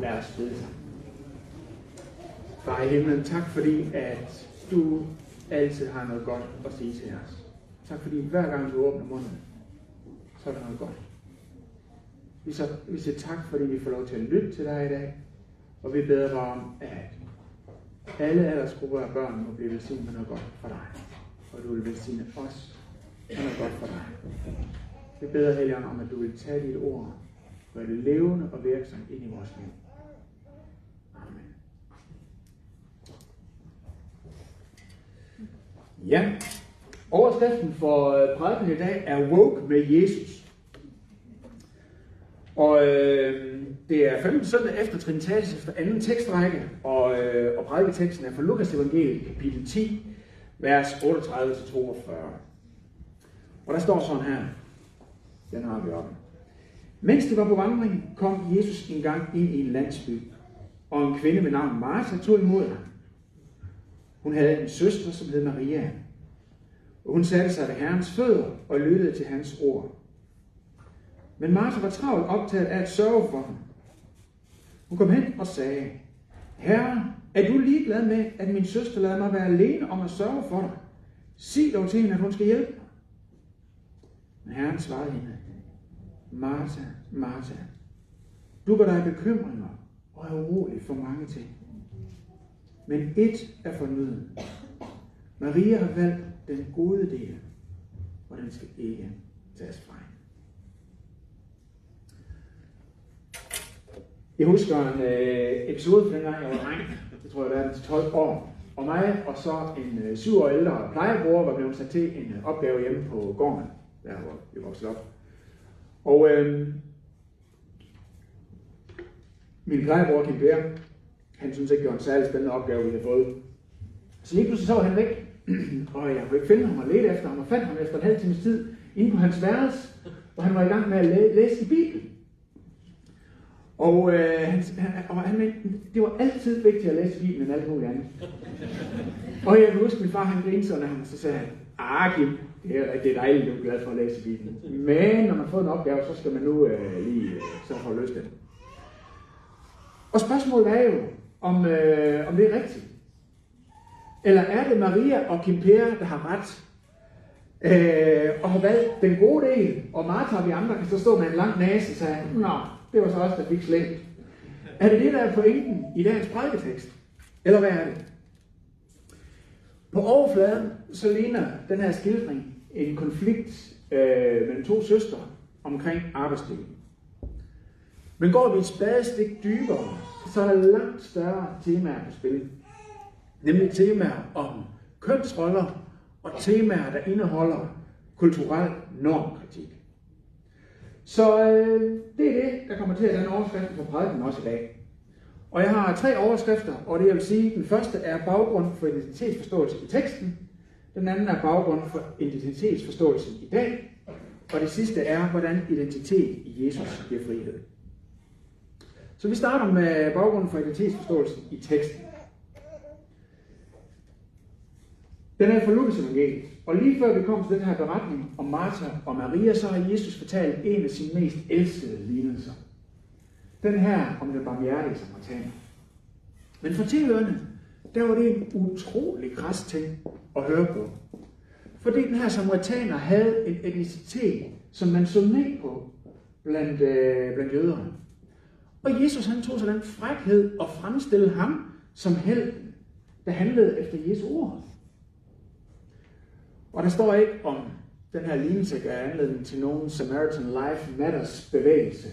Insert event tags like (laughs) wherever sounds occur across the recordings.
Lad os bede sammen. Far i himlen, tak fordi, at du altid har noget godt at sige til os. Tak fordi hver gang du åbner munden, så er der noget godt. Vi, så, vi siger tak, fordi vi får lov til at lytte til dig i dag, og vi beder dig om, at alle aldersgrupper af børn må blive velsignet med noget godt for dig, og du vil velsigne os med noget godt for dig. Vi beder Helligånd om, at du vil tage dit ord, og være levende og virksom ind i vores liv. Ja, overskriften for øh, prædiken i dag er Woke med Jesus. Og øh, det er 15 søndag efter Trinitatis efter anden tekstrække, og, øh, og prædiketeksten er fra Lukas evangeliet, kapitel 10, vers 38-42. Og der står sådan her, den har vi oppe. Mens de var på vandring, kom Jesus engang ind i en landsby, og en kvinde ved navn Martha tog imod ham. Hun havde en søster, som hed Maria, og hun satte sig ved Herrens fødder og lyttede til hans ord. Men Martha var travlt optaget af at sørge for ham. Hun kom hen og sagde, Herre, er du ligeglad med, at min søster lader mig være alene om at sørge for dig? Sig dog til hende, at hun skal hjælpe mig. Men Herren svarede hende, Martha, Martha, du gør dig bekymringer og er urolig for mange ting. Men et er fornøden. Maria har valgt den gode del, og den skal ikke tages fra hende. Jeg husker en øh, episode fra dengang jeg var dreng. Det tror jeg, det er 12 år. Og mig og så en øh, syv år ældre plejebror var blevet sat til en øh, opgave hjemme på gården, der hvor vi voksede op. Og øh, min plejebror Kim Per, han synes ikke, det var en særlig spændende opgave, vi havde fået. Så lige pludselig så var han væk, (clears throat) og jeg kunne ikke finde ham og lede efter ham, og fandt ham efter en halv times tid inde på hans værelse, hvor han var i gang med at læ- læse i Bibelen. Og, øh, han, han, og han det var altid vigtigt at læse Bibelen end alt muligt andet. (laughs) og jeg kan huske, min far han grinede sådan, og han så sagde han, ah Kim, det er, det er dejligt, du er glad for at læse Bibelen. Men når man får en opgave, så skal man nu øh, lige øh, så få løst den. Og spørgsmålet er jo, om, øh, om det er rigtigt. Eller er det Maria og Kim Per, der har ret? Øh, og har valgt den gode del, og Martha og vi andre kan så stå med en lang næse og sige, Nå, det var så også der fik slemt. Er det det, der er pointen i dagens prædiketekst? Eller hvad er det? På overfladen så ligner den her skildring en konflikt øh, mellem to søstre omkring arbejdsdeling. Men går vi et spadestik dybere, så er der langt større temaer på spil. Nemlig temaer om kønsroller og temaer, der indeholder kulturel normkritik. Så øh, det er det, der kommer til at danne overskriften på prædiken også i dag. Og jeg har tre overskrifter, og det jeg vil sige, den første er baggrund for identitetsforståelse i teksten, den anden er baggrund for identitetsforståelsen i dag, og det sidste er, hvordan identitet i Jesus giver frihed. Så vi starter med baggrunden for identitetsforståelsen i teksten. Den er fra Lukas evangeliet. Og lige før vi kommer til den her beretning om Martha og Maria, så har Jesus fortalt en af sine mest elskede lignelser. Den her om den barmhjertige samaritaner. Men for tilhørende, der var det en utrolig græs ting at høre på. Fordi den her samaritaner havde en etnicitet, som man så ned på blandt, øh, blandt jøderne. Og Jesus han tog sig den frækhed og fremstillede ham som helten, der handlede efter Jesu ord. Og der står ikke om den her lignelse gør anledning til nogen Samaritan Life Matters bevægelse.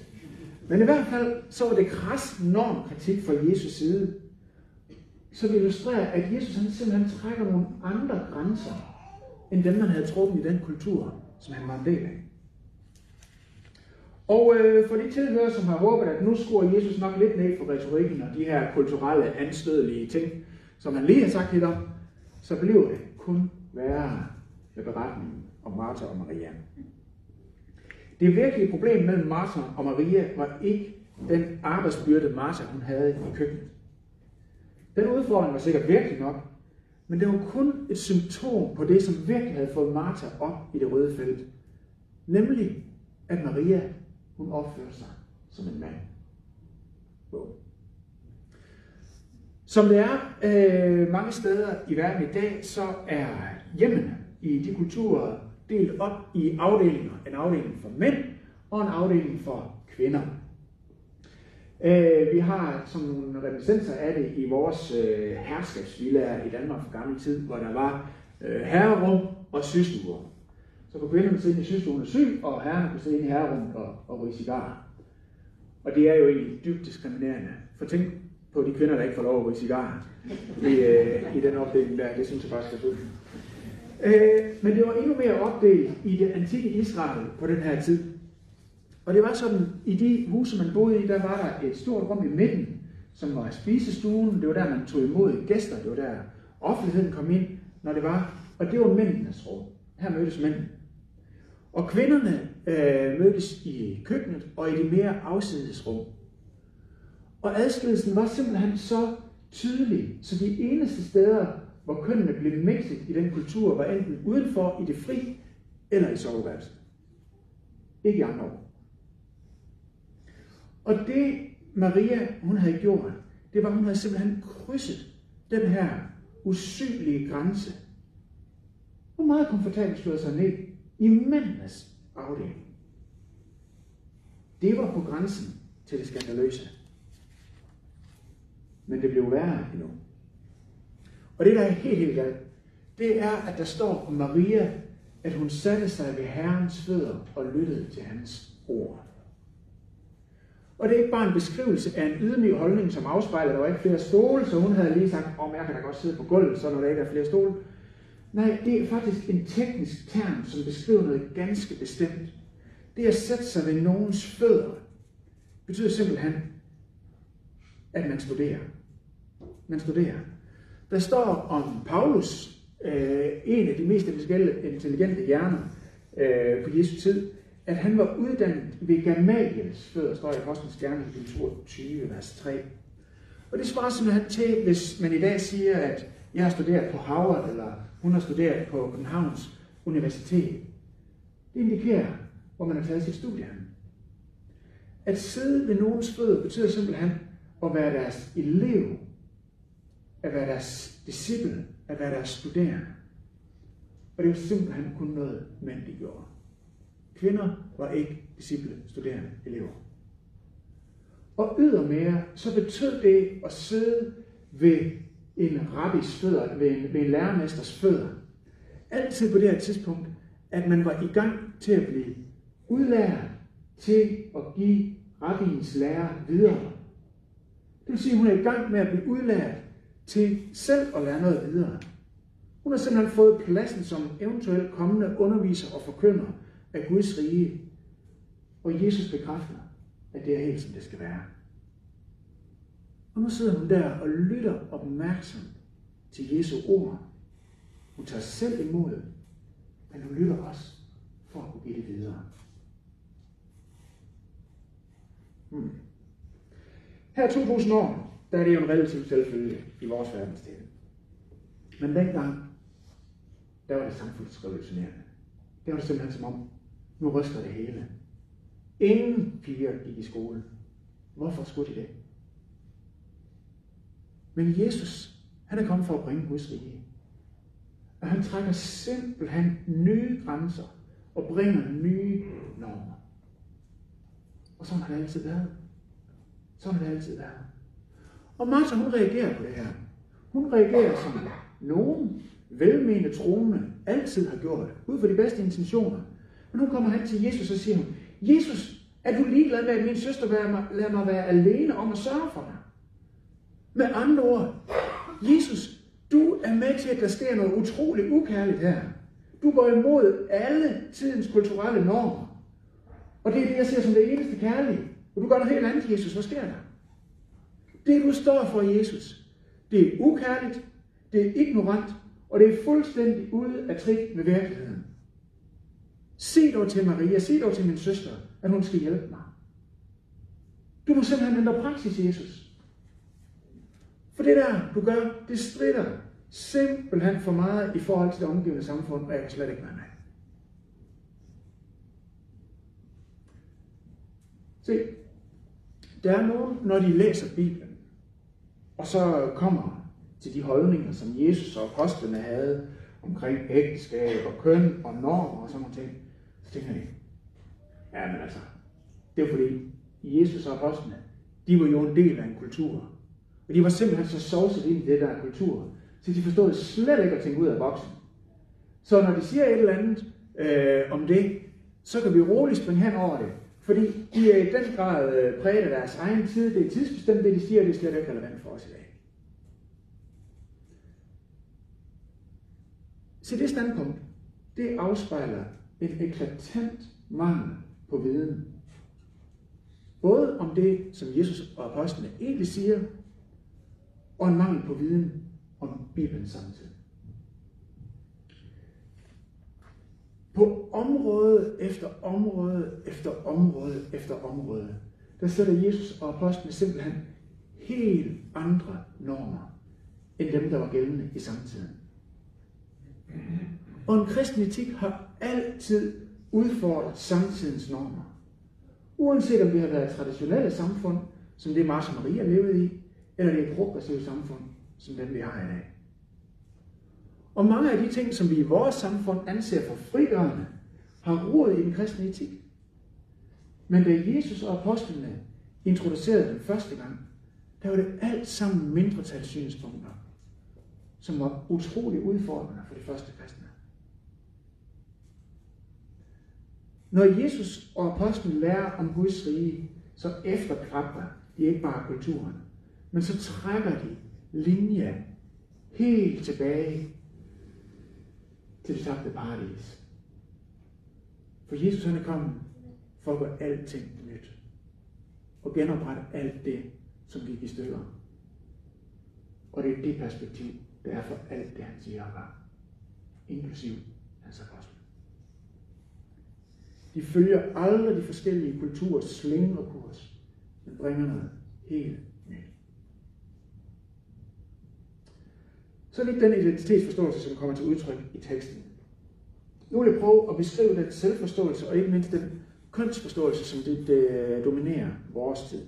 Men i hvert fald så var det kras normkritik fra Jesus side, som illustrerer, at Jesus han simpelthen trækker nogle andre grænser, end dem man havde trukket i den kultur, som han var en del af. Og øh, for de tilhører, som har håbet, at nu skruer Jesus nok lidt ned for retorikken og de her kulturelle, anstødelige ting, som han lige har sagt lidt om, så bliver det kun værre med beretningen om Martha og Maria. Det virkelige problem mellem Martha og Maria var ikke den arbejdsbyrde, Martha hun havde i køkkenet. Den udfordring var sikkert virkelig nok, men det var kun et symptom på det, som virkelig havde fået Martha op i det røde felt. Nemlig, at Maria, hun opfører sig som en mand. Som det er øh, mange steder i verden i dag, så er hjemmene i de kulturer delt op i afdelinger. En afdeling for mænd og en afdeling for kvinder. Øh, vi har som nogle reminiscenser af det i vores øh, herskabsvillager i Danmark for gammel tid, hvor der var øh, herrerum og systuer. Så kunne kvinderne sidde i systuen og syg, og herrerne kunne sidde i herrerummet og, og ryge cigarer. Og det er jo egentlig dybt diskriminerende. For tænk på de kvinder, der ikke får lov at ryge cigarer i, øh, i den opdeling der. Det synes jeg faktisk er fuldt. Øh, men det var endnu mere opdelt i det antikke Israel på den her tid. Og det var sådan, i de huse, man boede i, der var der et stort rum i midten, som var spisestuen. Det var der, man tog imod gæster. Det var der, offentligheden kom ind, når det var. Og det var mændenes rum. Her mødtes mændene. Og kvinderne øh, mødtes i køkkenet og i de mere afsides rum. Og adskillelsen var simpelthen så tydelig, så de eneste steder, hvor kønnene blev mixet i den kultur, var enten udenfor i det fri eller i soveværelset. Ikke i andre år. Og det Maria, hun havde gjort, det var, at hun havde simpelthen krydset den her usynlige grænse. Hvor meget komfortabelt slået sig ned i mændenes afdeling. Det var på grænsen til det skandaløse. Men det blev værre endnu. Og det, der er helt, helt galt, det er, at der står om Maria, at hun satte sig ved Herrens fødder og lyttede til hans ord. Og det er ikke bare en beskrivelse af en ydmyg holdning, som afspejler, at der var ikke flere stole, så hun havde lige sagt, om oh, jeg kan da godt sidde på gulvet, så når der ikke er flere stole. Nej, det er faktisk en teknisk term, som beskriver noget ganske bestemt. Det at sætte sig ved nogens fødder betyder simpelthen, at man studerer. Man studerer. Der står om Paulus, øh, en af de mest intelligente hjerner øh, på Jesu tid, at han var uddannet ved Gamaliels fødder, står i Apostlenes Gerne i 22, vers 3. Og det svarer simpelthen til, hvis man i dag siger, at jeg har studeret på Harvard, eller hun har studeret på Københavns Universitet. Det indikerer, hvor man har taget sit studie hen. At sidde ved nogens fødder betyder simpelthen at være deres elev, at være deres disciple, at være deres studerende. Og det var simpelthen kun noget, mænd de gjorde. Kvinder var ikke disciple, studerende, elever. Og ydermere, så betød det at sidde ved en rabbis fødder, ved en, ved en lærermesters fødder. Altid på det her tidspunkt, at man var i gang til at blive udlært til at give rabbins lærer videre. Det vil sige, at hun er i gang med at blive udlært til selv at lære noget videre. Hun har simpelthen fået pladsen som eventuelt kommende underviser og forkynder af Guds rige. Og Jesus bekræfter, at det er helt som det skal være. Og nu sidder hun der og lytter opmærksomt til Jesu ord. Hun tager selv imod, men hun lytter også for at kunne give det videre. Hmm. Her 2000 år, der er det jo en relativt selvfølge i vores verdensdel. Men dengang, der var det samfundsrevolutionerende. Der var det simpelthen som om, nu ryster det hele. Ingen piger gik i skole. Hvorfor skulle de det? Men Jesus, han er kommet for at bringe Guds rige. Og han trækker simpelthen nye grænser og bringer nye normer. Og sådan har det altid været. Sådan har det altid været. Og Martha, hun reagerer på det her. Hun reagerer som nogen velmenende troende altid har gjort, ud fra de bedste intentioner. Men nu kommer han til Jesus og siger Jesus, er du ligeglad med, at min søster lader mig være alene om at sørge for dig? Med andre ord, Jesus, du er med til, at der sker noget utroligt ukærligt her. Du går imod alle tidens kulturelle normer. Og det er det, jeg ser som det eneste kærlige. Og du gør noget helt andet, Jesus. Hvad sker der? Det, du står for, Jesus, det er ukærligt, det er ignorant, og det er fuldstændig ude af trit med virkeligheden. Se dog til Maria, se dog til min søster, at hun skal hjælpe mig. Du må simpelthen ændre praksis, Jesus. For det der, du gør, det strider simpelthen for meget i forhold til det omgivende samfund, og jeg kan slet ikke være med. Se, der er nogen, når de læser Bibelen, og så kommer til de holdninger, som Jesus og apostlene havde omkring ægteskab og køn og normer og sådan nogle ting, så tænker de, ja, men altså, det er fordi Jesus og apostlene, de var jo en del af en kultur. Men de var simpelthen så sovset ind i det der kultur, så de forstod slet ikke at tænke ud af boksen. Så når de siger et eller andet øh, om det, så kan vi roligt springe hen over det. Fordi de er i den grad øh, præget af deres egen tid. Det er tidsbestemt, det de siger, det er slet ikke relevant for os i dag. Så det standpunkt, det afspejler en eklatant mangel på viden. Både om det, som Jesus og apostlene egentlig siger, og en mangel på viden om Bibelen samtidig. På område efter område efter område efter område, der sætter Jesus og apostlene simpelthen helt andre normer, end dem, der var gældende i samtiden. Og en kristen etik har altid udfordret samtidens normer. Uanset om det har været traditionelle samfund, som det Martha Maria levede i, eller det er progressive samfund, som den vi har i dag. Og mange af de ting, som vi i vores samfund anser for frigørende, har rod i den kristne etik. Men da Jesus og apostlene introducerede den første gang, der var det alt sammen mindretalssynspunkter, som var utrolig udfordrende for de første kristne. Når Jesus og apostlen lærer om Guds rige, så efterklapper de ikke bare kulturen, men så trækker de linjen helt tilbage til det tabte paradis. For Jesus han er kommet for at gøre alting nyt. Og genoprette alt det, som gik i stykker. Og det er det perspektiv, der er for alt det, han siger og gør. Inklusiv hans apostel. De følger aldrig de forskellige kulturers slinge og kurs, men bringer noget helt nyt. Så lidt den identitetsforståelse, som kommer til udtryk i teksten. Nu vil jeg prøve at beskrive den selvforståelse, og ikke mindst den kønsforståelse, som det, det dominerer vores tid.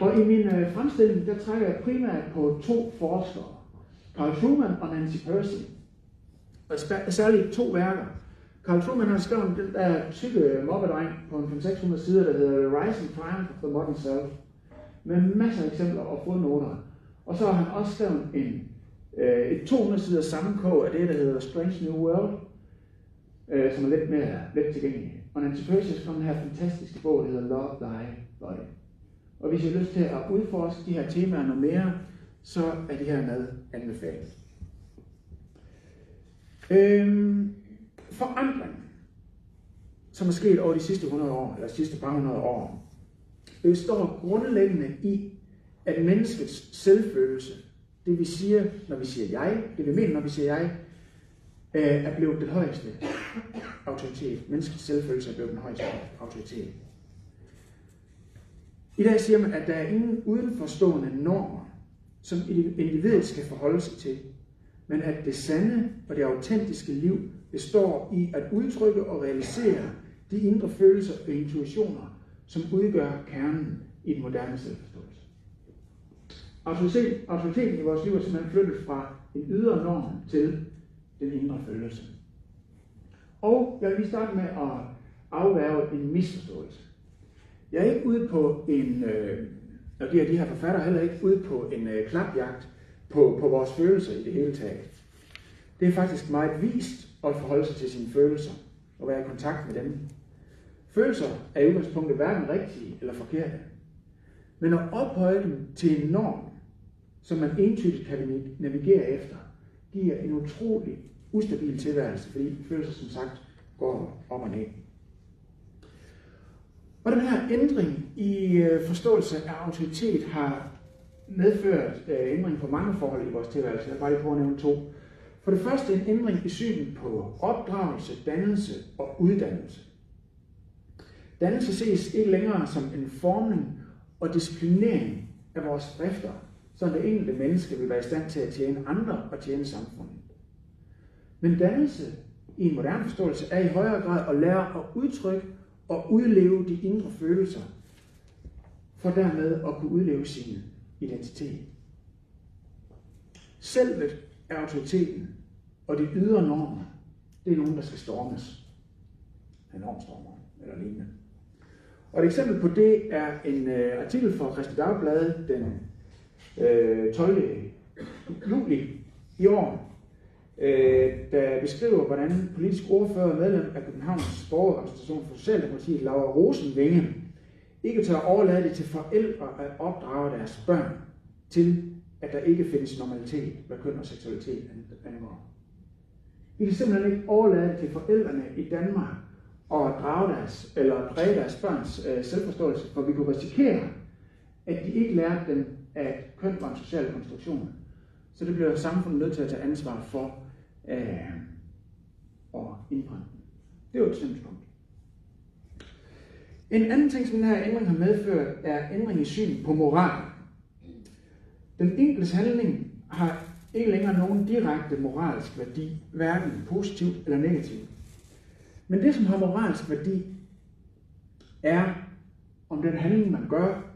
Og i min øh, fremstilling, der trækker jeg primært på to forskere. Carl Truman og Nancy Percy. Og særligt to værker. Carl Truman har skrevet den der tykke øh, mobbedreng på en 600 sider, der hedder The Rising Triumph of the Modern Self. Med masser af eksempler og fodnoter. Og så har han også skrevet en, øh, et 200 sider sammenkog af det, der hedder Strange New World, øh, som er lidt mere let tilgængelig. Og Nancy Percy har skrevet den her fantastiske bog, der hedder Love Thy Body. Og hvis I har lyst til at udforske de her temaer noget mere, så er de her med anbefalet. Øhm, forandring, som er sket over de sidste 100 år, eller de sidste par hundrede år, består grundlæggende i, at menneskets selvfølelse, det vi siger, når vi siger jeg, det vi mener, når vi siger jeg, øh, er blevet den højeste autoritet. Menneskets selvfølelse er blevet den højeste autoritet. I dag siger man, at der er ingen udenforstående normer, som individet skal forholde sig til, men at det sande og det autentiske liv består i at udtrykke og realisere de indre følelser og intuitioner, som udgør kernen i den moderne selvforståelse. Autoriteten i vores liv er simpelthen flyttet fra en ydre norm til den indre følelse. Og jeg vil lige starte med at afværge en misforståelse. Jeg er ikke ude på en, øh, og det er de her forfattere heller ikke ude på en øh, klapjagt på, på vores følelser i det hele taget. Det er faktisk meget vist at forholde sig til sine følelser og være i kontakt med dem. Følelser er i udgangspunktet hverken rigtige eller forkerte. Men at ophøje dem til en norm, som man entydigt kan navigere efter, giver en utrolig ustabil tilværelse, fordi følelser som sagt går om og ned. Og den her ændring i øh, forståelse af autoritet har medført øh, ændring på mange forhold i vores tilværelse. Jeg vil bare lige prøve at nævne to. For det første en ændring i synet på opdragelse, dannelse og uddannelse. Dannelse ses ikke længere som en formning og disciplinering af vores drifter, så det enkelte menneske vil være i stand til at tjene andre og tjene samfundet. Men dannelse i en moderne forståelse er i højere grad at lære at udtrykke og udleve de indre følelser, for dermed at kunne udleve sin identitet Selvet er autoriteten, og de ydre normer, det er nogen, der skal stormes. En normstormer eller lignende. Og et eksempel på det er en øh, artikel fra Christi Dagblad den øh, 12. juli i år, øh, der beskriver, hvordan politisk ordfører og medlem af Københavns Borgerrepræsentation for Socialdemokratiet, Laura Rosenvinge, ikke tør overlade det til forældre at opdrage deres børn til, at der ikke findes normalitet, hvad køn og seksualitet angår. Vi kan simpelthen ikke overlade det til forældrene i Danmark og drage deres, eller præge deres børns øh, selvforståelse, for vi kunne risikere, at de ikke lærte dem, at køn var en social konstruktion. Så det bliver samfundet nødt til at tage ansvar for øh, at indbrænde Det er jo et synspunkt. En anden ting, som den her ændring har medført, er ændring i syn på moral. Den enkeltes handling har ikke længere nogen direkte moralsk værdi, hverken positivt eller negativt. Men det, som har moralsk værdi, er, om den handling, man gør,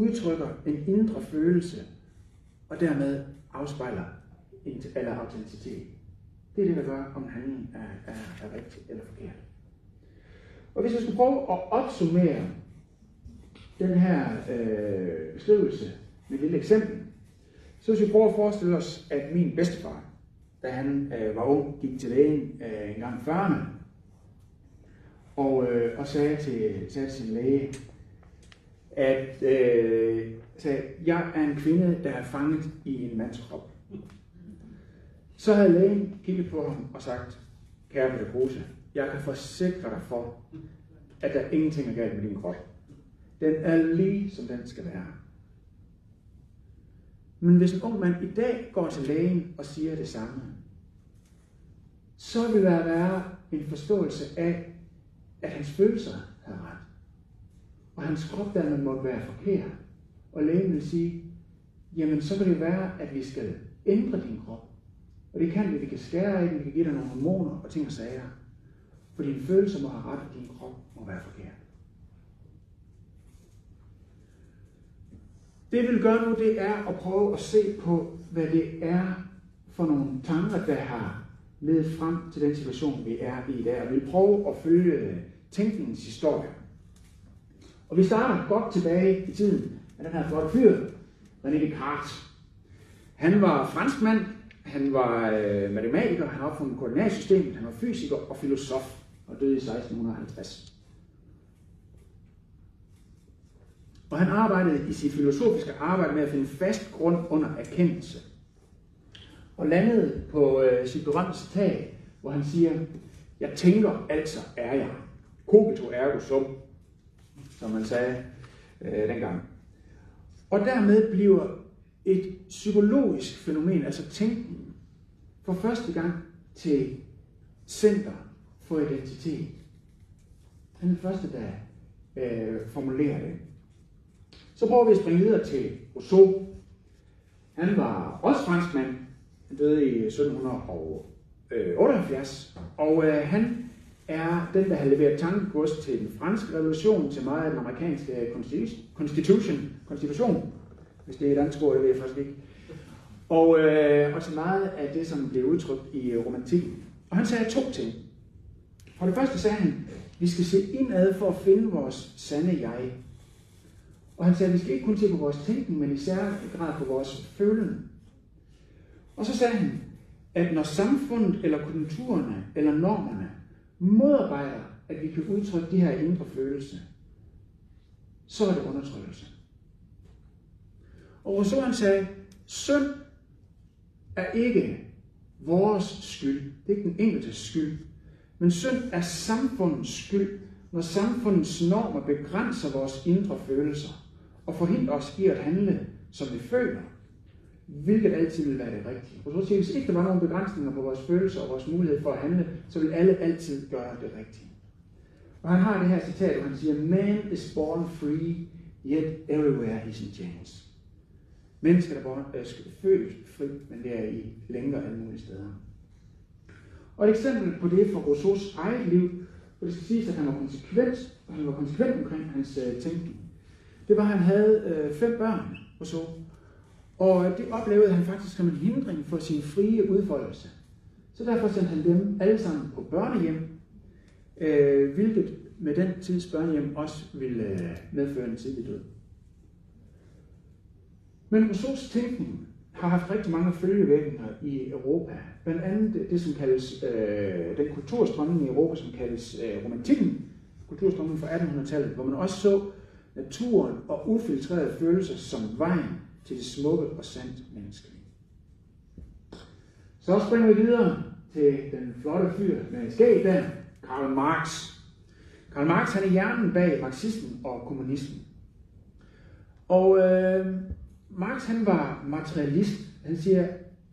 udtrykker en indre følelse, og dermed afspejler eller autenticitet. Det er det, der gør, om handlingen er, er, er rigtig eller forkert. Og hvis jeg skulle prøve at opsummere den her øh, beskrivelse med et lille eksempel, så hvis vi prøver at forestille os, at min bedstefar, da han øh, var ung, gik til lægen øh, en gang 40'erne, og, øh, og sagde, til, sagde til sin læge, at øh, sagde, jeg er en kvinde, der er fanget i en mands krop. Så havde lægen kigget på ham og sagt, kære Peter jeg kan forsikre dig for, at der ingenting er galt med din krop. Den er lige, som den skal være. Men hvis en ung mand i dag går til lægen og siger det samme, så vil der være en forståelse af, at hans følelser havde ret. Og hans krop dermed må være forkert. Og lægen vil sige, jamen så kan det være, at vi skal ændre din krop. Og det kan vi, vi kan skære i den, vi kan give dig nogle hormoner og ting og sager. For dine følelser må have ret, og din krop må være forkert. Det vi vil gøre nu, det er at prøve at se på, hvad det er for nogle tanker, der har ledet frem til den situation, vi er i i dag. Og vi vil prøve at følge tænkningens historie. Og vi starter godt tilbage i tiden med den her flotte fyr, René Descartes. Han var franskmand, han var øh, matematiker, han opfandt opfundet koordinatsystemet, han var fysiker og filosof og døde i 1650. Og han arbejdede i sit filosofiske arbejde med at finde fast grund under erkendelse. Og landede på øh, sit berømte citat, hvor han siger, jeg tænker, altså er jeg. Cogito ergo sum, som man sagde øh, dengang. Og dermed bliver et psykologisk fænomen, altså tænkning, for første gang til center for identitet. Han er den første, der øh, formulerer det. Så prøver vi at springe videre til Rousseau. Han var også franskmand. Han døde i 1778. Øh, og øh, han er den, der har leveret tankegods til den franske revolution, til meget af den amerikanske constitution, constitution hvis det er et andet ord, det ved jeg faktisk ikke. Og, øh, og til meget af det, som blev udtrykt i romantikken. Og han sagde to ting. For det første sagde han, vi skal se indad for at finde vores sande jeg. Og han sagde, vi skal ikke kun se på vores tænkning, men i særlig grad på vores følelse. Og så sagde han, at når samfundet eller kulturerne eller normerne modarbejder, at vi kan udtrykke de her indre følelser, så er det undertrykkelse. Og så han sagde, synd er ikke vores skyld. Det er ikke den enkeltes skyld. Men synd er samfundets skyld, når samfundets normer begrænser vores indre følelser og forhindrer os i at handle, som vi føler, hvilket altid vil være det rigtige. Og så siger, hvis ikke der var nogen begrænsninger på vores følelser og vores mulighed for at handle, så vil alle altid gøre det rigtige. Og han har det her citat, hvor han siger, Man is born free, yet everywhere he's in chains. Mennesker er born, øh, er født fri, men det er i længere alle mulige steder. Og et eksempel på det fra Rousseaus eget liv, hvor det skal siges, at han var konsekvent, og han var konsekvent omkring hans øh, tænkning. Det var, at han havde øh, fem børn, Rousseau. Og det oplevede han faktisk som en hindring for sin frie udfoldelse. Så derfor sendte han dem alle sammen på børnehjem, øh, hvilket med den tids børnehjem også ville øh, medføre en tidlig død. Men Rousseaus tænkning har haft rigtig mange følgevirkninger i Europa. Blandt andet det, det som kaldes øh, den kulturstrømning i Europa, som kaldes øh, romantikken, kulturstrømningen fra 1800-tallet, hvor man også så naturen og ufiltrerede følelser som vejen til det smukke og sandt menneskelige. Så springer vi videre til den flotte fyr med skæg der, Karl Marx. Karl Marx han er hjernen bag marxismen og kommunismen. Og øh, Marx han var materialist. Han siger,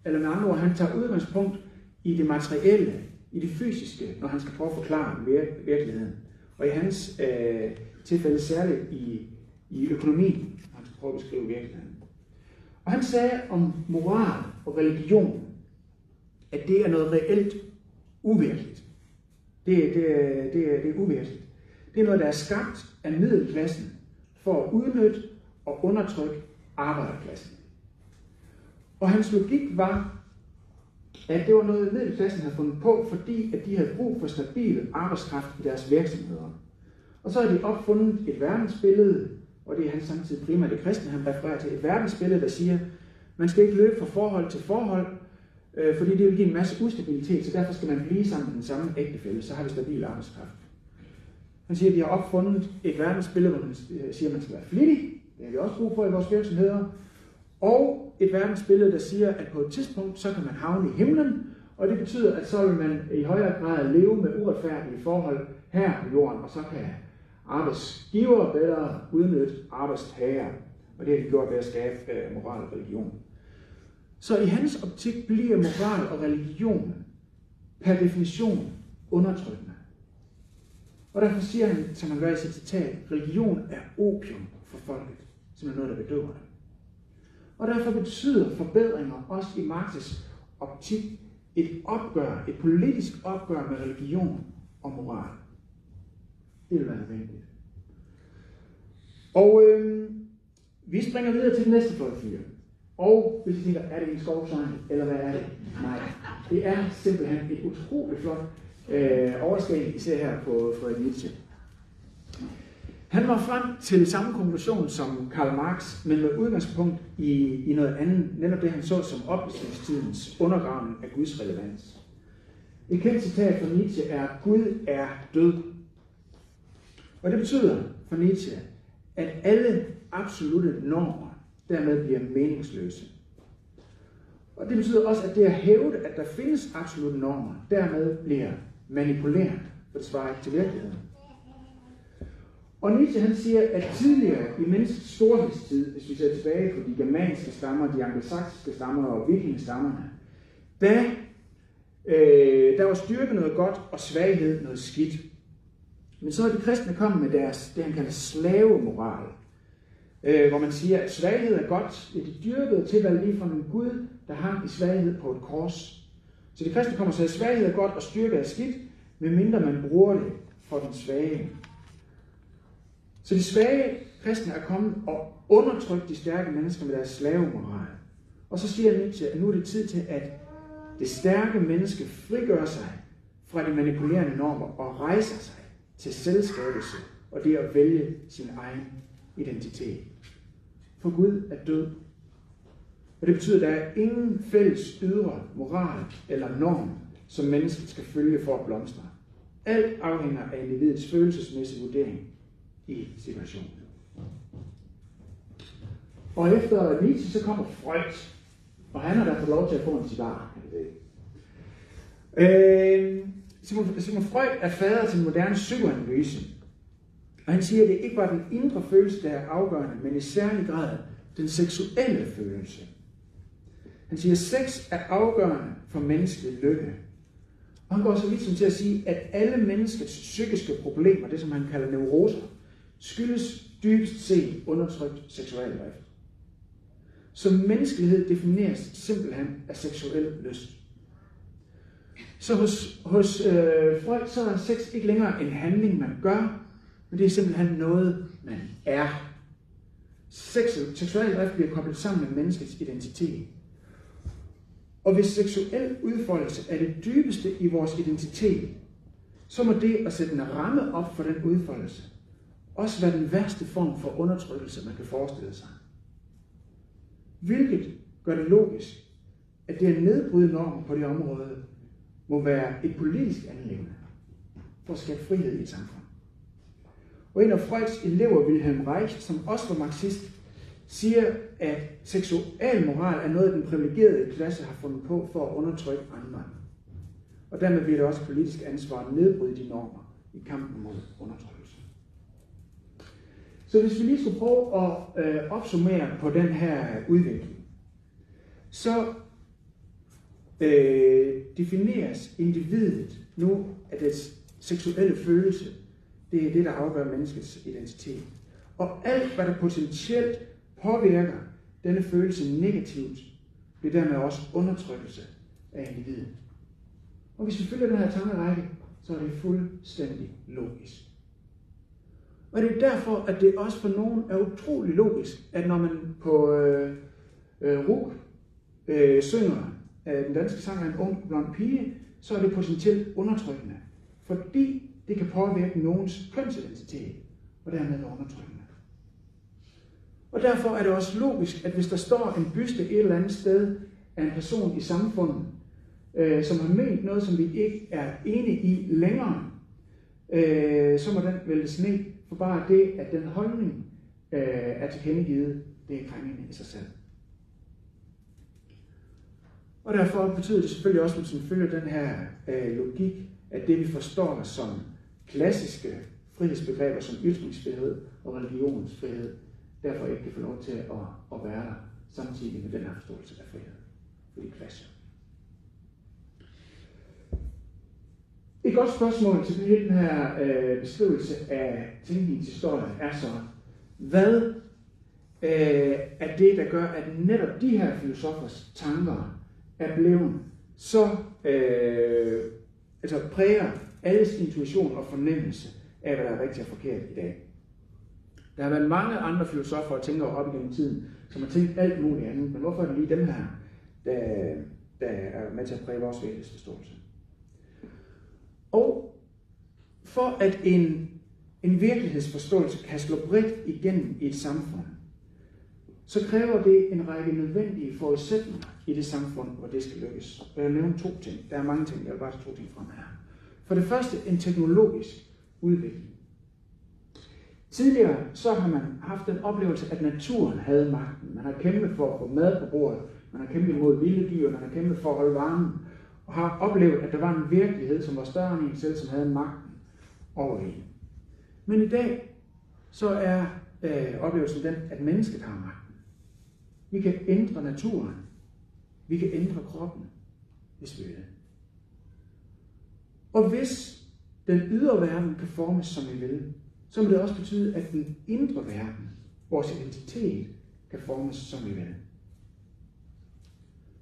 eller med andre ord, han tager udgangspunkt i det materielle, i det fysiske, når han skal prøve at forklare virkeligheden. Og i hans øh, tilfælde særligt i, i økonomien, han skal prøve at beskrive virkeligheden. Og han sagde om moral og religion, at det er noget reelt uvirkeligt. Det, det, det, det er uvirkeligt. Det er noget, der er skabt af middelklassen for at udnytte og undertrykke arbejderklassen. Og hans logik var, at det var noget, middelklassen havde fundet på, fordi at de havde brug for stabil arbejdskraft i deres virksomheder. Og så har de opfundet et verdensbillede, og det er han samtidig primært det kristne, han refererer til, et verdensbillede, der siger, man skal ikke løbe fra forhold til forhold, øh, fordi det vil give en masse ustabilitet, så derfor skal man blive sammen med den samme ægtefælde, så har vi stabil arbejdskraft. Han siger, at de har opfundet et verdensbillede, hvor man øh, siger, at man skal være flittig, det har vi også brug for i vores virksomheder, og et verdensbillede, der siger, at på et tidspunkt, så kan man havne i himlen, og det betyder, at så vil man i højere grad leve med uretfærdige forhold her på jorden, og så kan arbejdsgiver bedre udnytte arbejdstager. Og det har de gjort ved at skabe øh, moral og religion. Så i hans optik bliver moral og religion per definition undertrykkende. Og derfor siger han, som han gør i sit citat, religion er opium for folket, som er noget, der bedøver dem. Og derfor betyder forbedringer også i Marx's optik et opgør, et politisk opgør med religion og moral. Det vil være nødvendigt. Og øh, vi springer videre til den næste fløjfyr. Og hvis I tænker, er det en skovsang, eller hvad er det? Nej, det er simpelthen et utroligt flot øh, i især her på Frederik Nietzsche. Han var frem til samme konklusion som Karl Marx, men med udgangspunkt i, i noget andet, netop det han så som oplysningstidens undergravning af Guds relevans. Et kendt citat fra Nietzsche er, Gud er død. Og det betyder for Nietzsche, at alle absolute normer dermed bliver meningsløse. Og det betyder også, at det at hævde, at der findes absolute normer, dermed bliver manipulerende, for det svarer ikke til virkeligheden. Og Nietzsche han siger, at tidligere i menneskets storhedstid, hvis vi ser tilbage på de germanske stammer, de angelsaksiske stammer og vikingestammerne, da øh, der var styrke noget godt og svaghed noget skidt. Men så er de kristne kommet med deres, det han kalder slavemoral, øh, hvor man siger, at svaghed er godt. Det er de dyrkede tilvalg lige fra en Gud, der hang i svaghed på et kors. Så de kristne kommer og siger, at svaghed er godt og styrke er skidt, medmindre man bruger det for den svage. Så de svage kristne er kommet og undertrykt de stærke mennesker med deres slavemoral. Og så siger Nietzsche, at nu er det tid til, at det stærke menneske frigør sig fra de manipulerende normer og rejser sig til selvskabelse og det at vælge sin egen identitet. For Gud er død. Og det betyder, at der er ingen fælles ydre moral eller norm, som mennesket skal følge for at blomstre. Alt afhænger af individets følelsesmæssige vurdering i situationen. Og efter Nietzsche, så kommer Freud, og han har da fået lov til at få en cigar. Øh, Simon, Simon Freud er fader til moderne psykoanalyse. Og han siger, at det ikke var den indre følelse, der er afgørende, men i særlig grad den seksuelle følelse. Han siger, at sex er afgørende for menneskelig lykke. Og han går så vidt som til at sige, at alle menneskets psykiske problemer, det som han kalder neuroser, skyldes dybest set undertrykt seksuel drift. Så menneskelighed defineres simpelthen af seksuel lyst. Så hos, hos øh, folk så er sex ikke længere en handling, man gør, men det er simpelthen noget, man er. seksuel drift bliver koblet sammen med menneskets identitet. Og hvis seksuel udfoldelse er det dybeste i vores identitet, så må det at sætte en ramme op for den udfoldelse også være den værste form for undertrykkelse, man kan forestille sig. Hvilket gør det logisk, at det at nedbryde normen på det område må være et politisk anlæggende for at skabe frihed i et samfund. Og en af Freuds elever, Wilhelm Reich, som også var marxist, siger, at seksual moral er noget, den privilegerede klasse har fundet på for at undertrykke andre. Og dermed bliver det også politisk ansvar at nedbryde de normer i kampen mod undertrykkelse. Så hvis vi lige skulle prøve at øh, opsummere på den her udvikling, så øh, defineres individet nu af dets seksuelle følelse. Det er det, der afgør menneskets identitet. Og alt, hvad der potentielt påvirker denne følelse negativt, bliver dermed også undertrykkelse af individet. Og hvis vi følger den her tankerække, så er det fuldstændig logisk. Og det er derfor, at det også for nogen er utrolig logisk, at når man på øh, øh, RUG øh, synger øh, den danske sang af en ung blond pige, så er det potentielt undertrykkende. Fordi det kan påvirke nogens kønsidentitet, og dermed undertrykkende. Og derfor er det også logisk, at hvis der står en byste et eller andet sted af en person i samfundet, øh, som har ment noget, som vi ikke er enige i længere, øh, så må den vælges ned, for bare det, at den holdning øh, er tilkendegivet, det er krænkende i sig selv. Og derfor betyder det selvfølgelig også, hvis man følger den her øh, logik, at det vi forstår som klassiske frihedsbegreber som ytringsfrihed og religionsfrihed, derfor ikke kan få lov til at, at være der samtidig med den her forståelse af frihed. For de clasher. Et godt spørgsmål til hele den her øh, beskrivelse af tænkningshistorien er så, hvad øh, er det, der gør, at netop de her filosofers tanker er blevet så øh, altså præger alles intuition og fornemmelse af, hvad der er rigtigt og forkert i dag. Der har været mange andre filosofer og tænkere op igennem tiden, som har tænkt alt muligt andet, men hvorfor er det lige dem her, der, der er med til at præge vores virkelighedsforståelse? Og for at en, en virkelighedsforståelse kan slå bredt igennem i et samfund, så kræver det en række nødvendige forudsætninger i det samfund, hvor det skal lykkes. Og jeg nævner to ting. Der er mange ting, jeg vil bare to ting frem her. For det første en teknologisk udvikling. Tidligere så har man haft den oplevelse, at naturen havde magten. Man har kæmpet for at få mad på bordet, man har kæmpet imod vilde dyr, man har kæmpet for at holde varmen, og har oplevet, at der var en virkelighed, som var større end en selv, som havde magten over en. Men i dag, så er øh, oplevelsen den, at mennesket har magten. Vi kan ændre naturen. Vi kan ændre kroppen, hvis vi vil. Og hvis den ydre verden kan formes, som vi vil, så må det også betyde, at den indre verden, vores identitet, kan formes, som vi vil.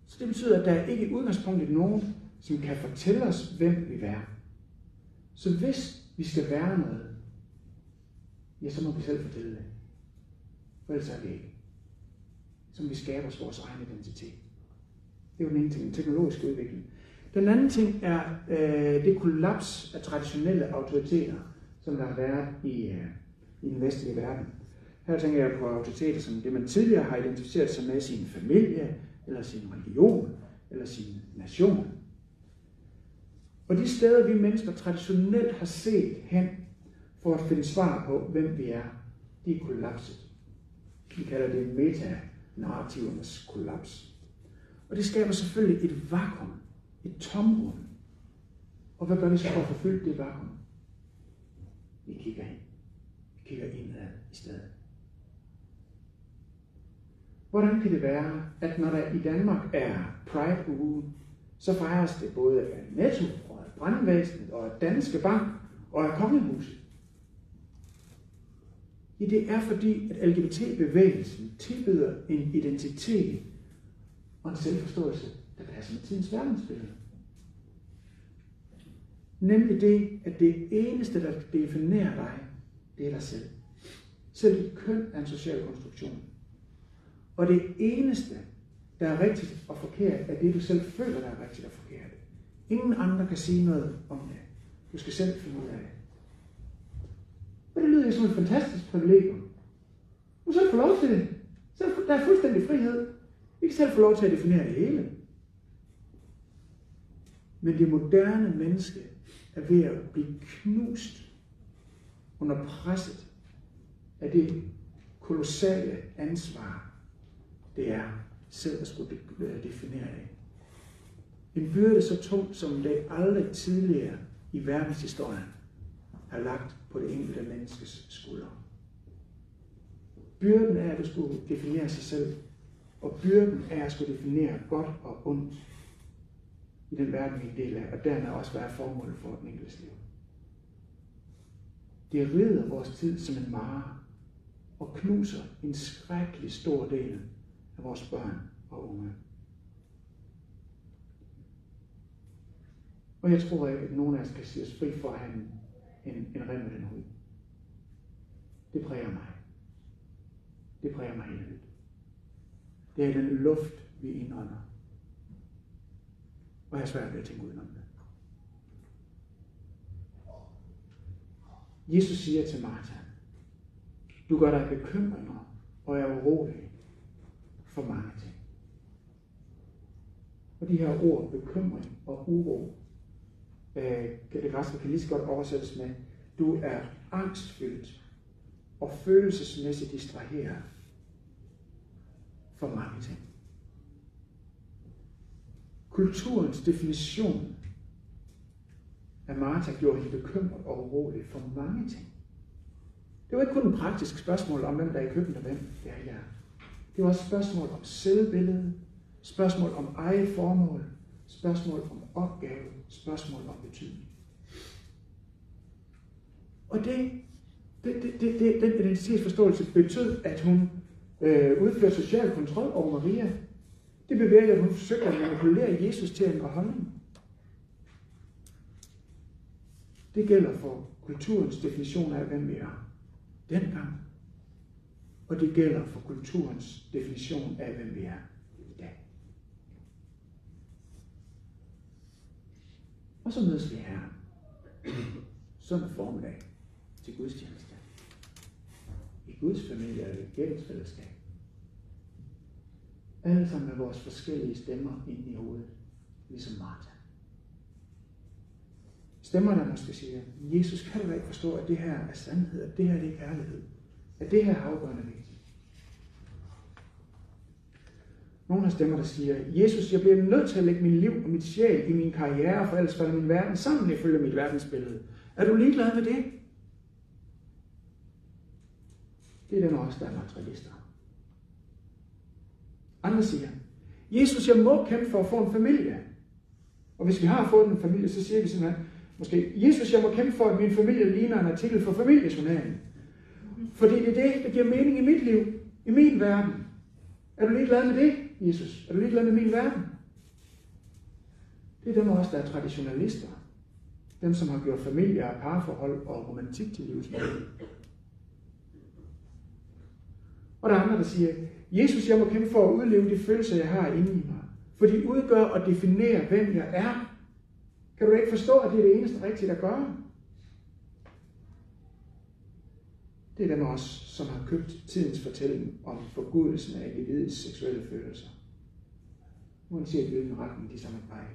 Så det betyder, at der er ikke i udgangspunktet nogen, som kan fortælle os, hvem vi er. Så hvis vi skal være noget, ja, så må vi selv fortælle det. For ellers er vi ikke. Så må vi skabe os vores egen identitet. Det er jo den ene ting, den teknologiske udvikling. Den anden ting er øh, det kollaps af traditionelle autoriteter, som der har været i, øh, i den vestlige verden. Her tænker jeg på autoriteter som det, man tidligere har identificeret sig med sin familie, eller sin religion, eller sin nation. Og de steder, vi mennesker traditionelt har set hen for at finde svar på, hvem vi er, de er kollapset. Vi kalder det metanarrativernes kollaps. Og det skaber selvfølgelig et vakuum, et tomrum. Og hvad gør vi så for at forfylde det vakuum? Vi kigger ind. Vi kigger indad i stedet. Hvordan kan det være, at når der i Danmark er Pride-uge, så fejres det både af Netto og af Brandvæsenet og af Danske Bank og af Kongehuset? Ja, det er fordi, at LGBT-bevægelsen tilbyder en identitet og en selvforståelse, der passer med tidens verdensbillede. Nemlig det, at det eneste, der definerer dig, det er dig selv. Selv dit køn er en social konstruktion. Og det eneste, der er rigtigt og forkert, er det, du selv føler, der er rigtigt og forkert. Ingen andre kan sige noget om det. Du skal selv finde ud af det. Og det lyder jo som et fantastisk privilegium. Du selv får lov til det. Selv, der er fuldstændig frihed. Vi kan selv få lov til at definere det hele. Men det moderne menneske er ved at blive knust under presset af det kolossale ansvar, det er selv at skulle øh, definere det. En byrde så tung, som det aldrig tidligere i verdenshistorien er lagt på det enkelte menneskes skuldre. Byrden er at skulle definere sig selv, og byrden er at skulle definere godt og ondt i den verden, vi er en del af, og dermed også være formålet for den enkelte liv. Det rider vores tid som en mare, og knuser en skrækkelig stor del af vores børn og unge. Og jeg tror ikke, at nogen af os kan sige os fri for at have en, en, en rem den hud. Det præger mig. Det præger mig helt det er den luft, vi indånder. Og jeg er svært ved at tænke udenom det. Jesus siger til Martha, du gør dig bekymringer og er urolig for mange ting. Og de her ord, bekymring og uro, øh, det græske kan lige så godt oversættes med, du er angstfyldt og følelsesmæssigt distraheret for mange ting. Kulturens definition af Martha gjorde hende bekymret og urolig for mange ting. Det var ikke kun et praktisk spørgsmål om, hvem der er i køkkenet og hvem der er her. Det var også spørgsmål om selvbillede, spørgsmål om eget formål, spørgsmål om opgave, spørgsmål om betydning. Og det, det, det, det, det den identitetsforståelse betød, at hun øh, udførte social kontrol over Maria. Det bevæger, at hun forsøgte at manipulere Jesus til en holdning. Det gælder for kulturens definition af, hvem vi er dengang. Og det gælder for kulturens definition af, hvem vi er i dag. Og så mødes vi her søndag formiddag til gudstjeneste. Guds familie er et gældsfællesskab. Alle sammen med vores forskellige stemmer inde i hovedet, ligesom Martha. Stemmerne måske siger, Jesus, kan du ikke forstå, at det her er sandhed, at det her det er kærlighed, at det her er afgørende vigtigt. Nogle har stemmer, der siger, Jesus, jeg bliver nødt til at lægge mit liv og mit sjæl i min karriere, for ellers falder min verden sammen ifølge mit verdensbillede. Er du ligeglad med det? Det er den også, der er materialister. Andre siger, Jesus, jeg må kæmpe for at få en familie. Og hvis vi har fået en familie, så siger vi simpelthen, måske, Jesus, jeg må kæmpe for, at min familie ligner en artikel for familiejournalen. Fordi det er det, der giver mening i mit liv, i min verden. Er du ligeglad med det, Jesus? Er du ligeglad med min verden? Det er dem også, der er traditionalister. Dem, som har gjort familie og parforhold og romantik til livsmål. Og der er andre, der siger, Jesus, jeg må kæmpe for at udleve de følelser, jeg har inde i mig. For de udgør og definerer, hvem jeg er. Kan du ikke forstå, at det er det eneste rigtige at gøre? Det er dem også, som har købt tidens fortælling om forgudelsen af individets seksuelle følelser. Uanset hvilken retning de samme vej.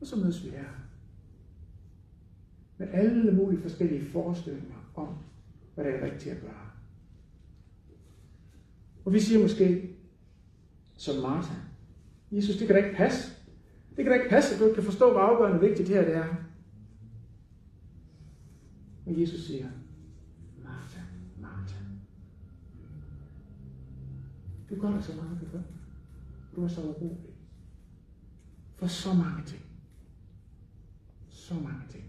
Og så mødes vi her. Med alle mulige forskellige forestillinger om, hvad der er rigtigt at gøre. Og vi siger måske, som Martha, Jesus, det kan da ikke passe. Det kan da ikke passe, at du ikke kan forstå, hvor afgørende vigtigt det her det er. Og Jesus siger, Martha, Martha. Du gør dig så meget bekymringer. Du er så urolig. For så mange ting. Så mange ting.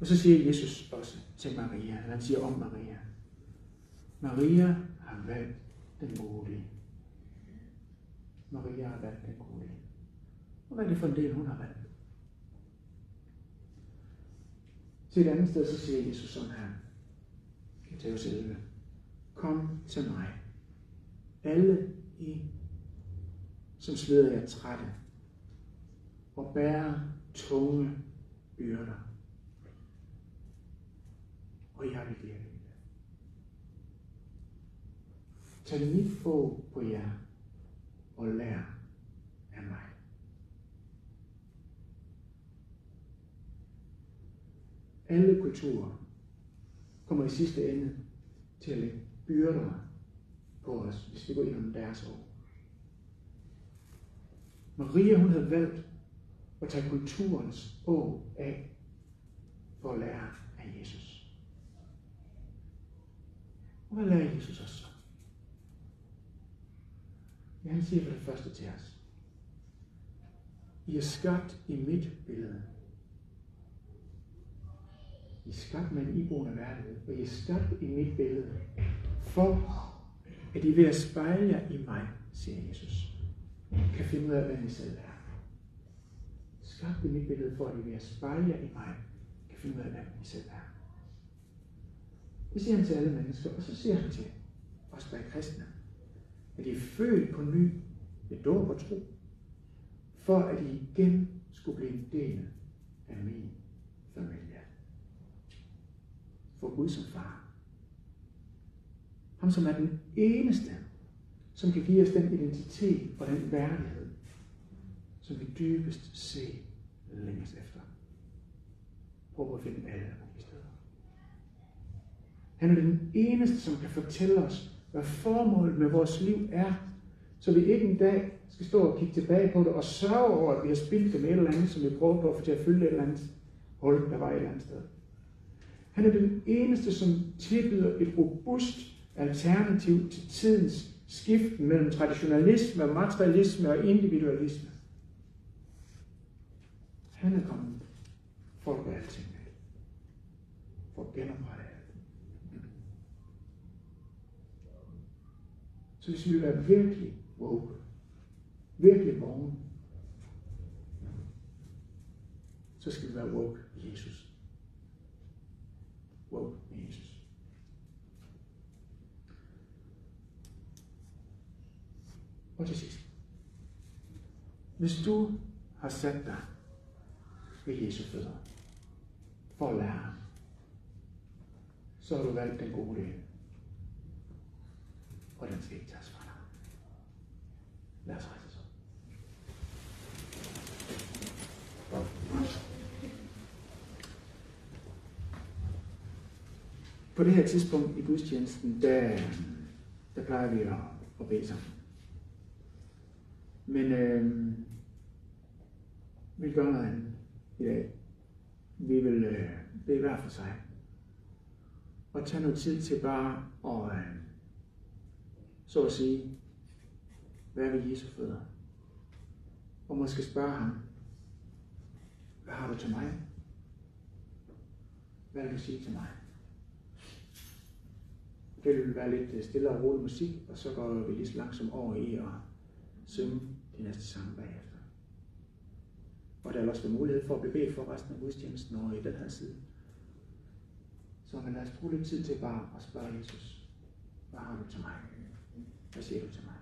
Og så siger Jesus også til Maria, eller han siger om Maria, Maria har valgt den modige. Maria har valgt den gode. Og hvad er det for en del, hun har valgt? Til et andet sted, så siger Jesus sådan her. Matthæus 11. Kom til mig. Alle I, som sveder jer trætte og bærer tunge byrder. Og jeg vil give Tag mit få på jer og lær af mig. Alle kulturer kommer i sidste ende til at lægge byrder på os, hvis vi går ind om deres år. Maria hun havde valgt at tage kulturens år af for at lære af Jesus. Og hvad lærer Jesus os så? Ja, han siger for det første til os. I er skabt i mit billede. I er skabt med en iboende værdighed, og I er skabt i mit billede, for at I ved at spejle jer i mig, siger Jesus, kan finde ud af, hvad I selv er. Skabt i mit billede, for at I ved at spejle jer i mig, kan finde ud af, hvad I selv er. Det siger han til alle mennesker, og så siger han til os, der er kristne, at I er født på ny ved dåb og tro, for at I igen skulle blive en del af min familie. For Gud som far. Ham som er den eneste, som kan give os den identitet og den værdighed, som vi dybest set længes efter. Prøv at finde alle. Han er den eneste, som kan fortælle os, hvad formålet med vores liv er, så vi ikke en dag skal stå og kigge tilbage på det og sørge over, at vi har spildt det med et eller andet, som vi prøver på at få til at fylde et eller andet hul, der var et eller andet sted. Han er den eneste, som tilbyder et robust alternativ til tidens skift mellem traditionalisme, materialisme og individualisme. Han er kommet for at gøre alting med. For at genoprette Så hvis vi vil være virkelig woke, virkelig vågen, så skal vi være woke med Jesus. Woke med Jesus. Og til sidst. Hvis du har sat dig ved Jesu fødder for at lære så har du valgt den gode del og den skal ikke tages fra dig. Lad os rejse os På det her tidspunkt i gudstjenesten, der, der plejer vi at, at bede sammen. Men øh, vi gør noget andet i dag. Vi vil øh, bede hver for sig. Og tage noget tid til bare at, øh, så at sige, være ved Jesu fødder? Og måske spørge ham, hvad har du til mig? Hvad vil du sige til mig? Det vil være lidt øh, stille og rolig musik, og så går vi lige så langsomt over i at synge de næste sange bagefter. Og der er også mulighed for at bevæge for resten af gudstjenesten over i den her side. Så man lad os bruge lidt tid til bare at spørge Jesus, hvad har du til mig? Hvad siger du til mig?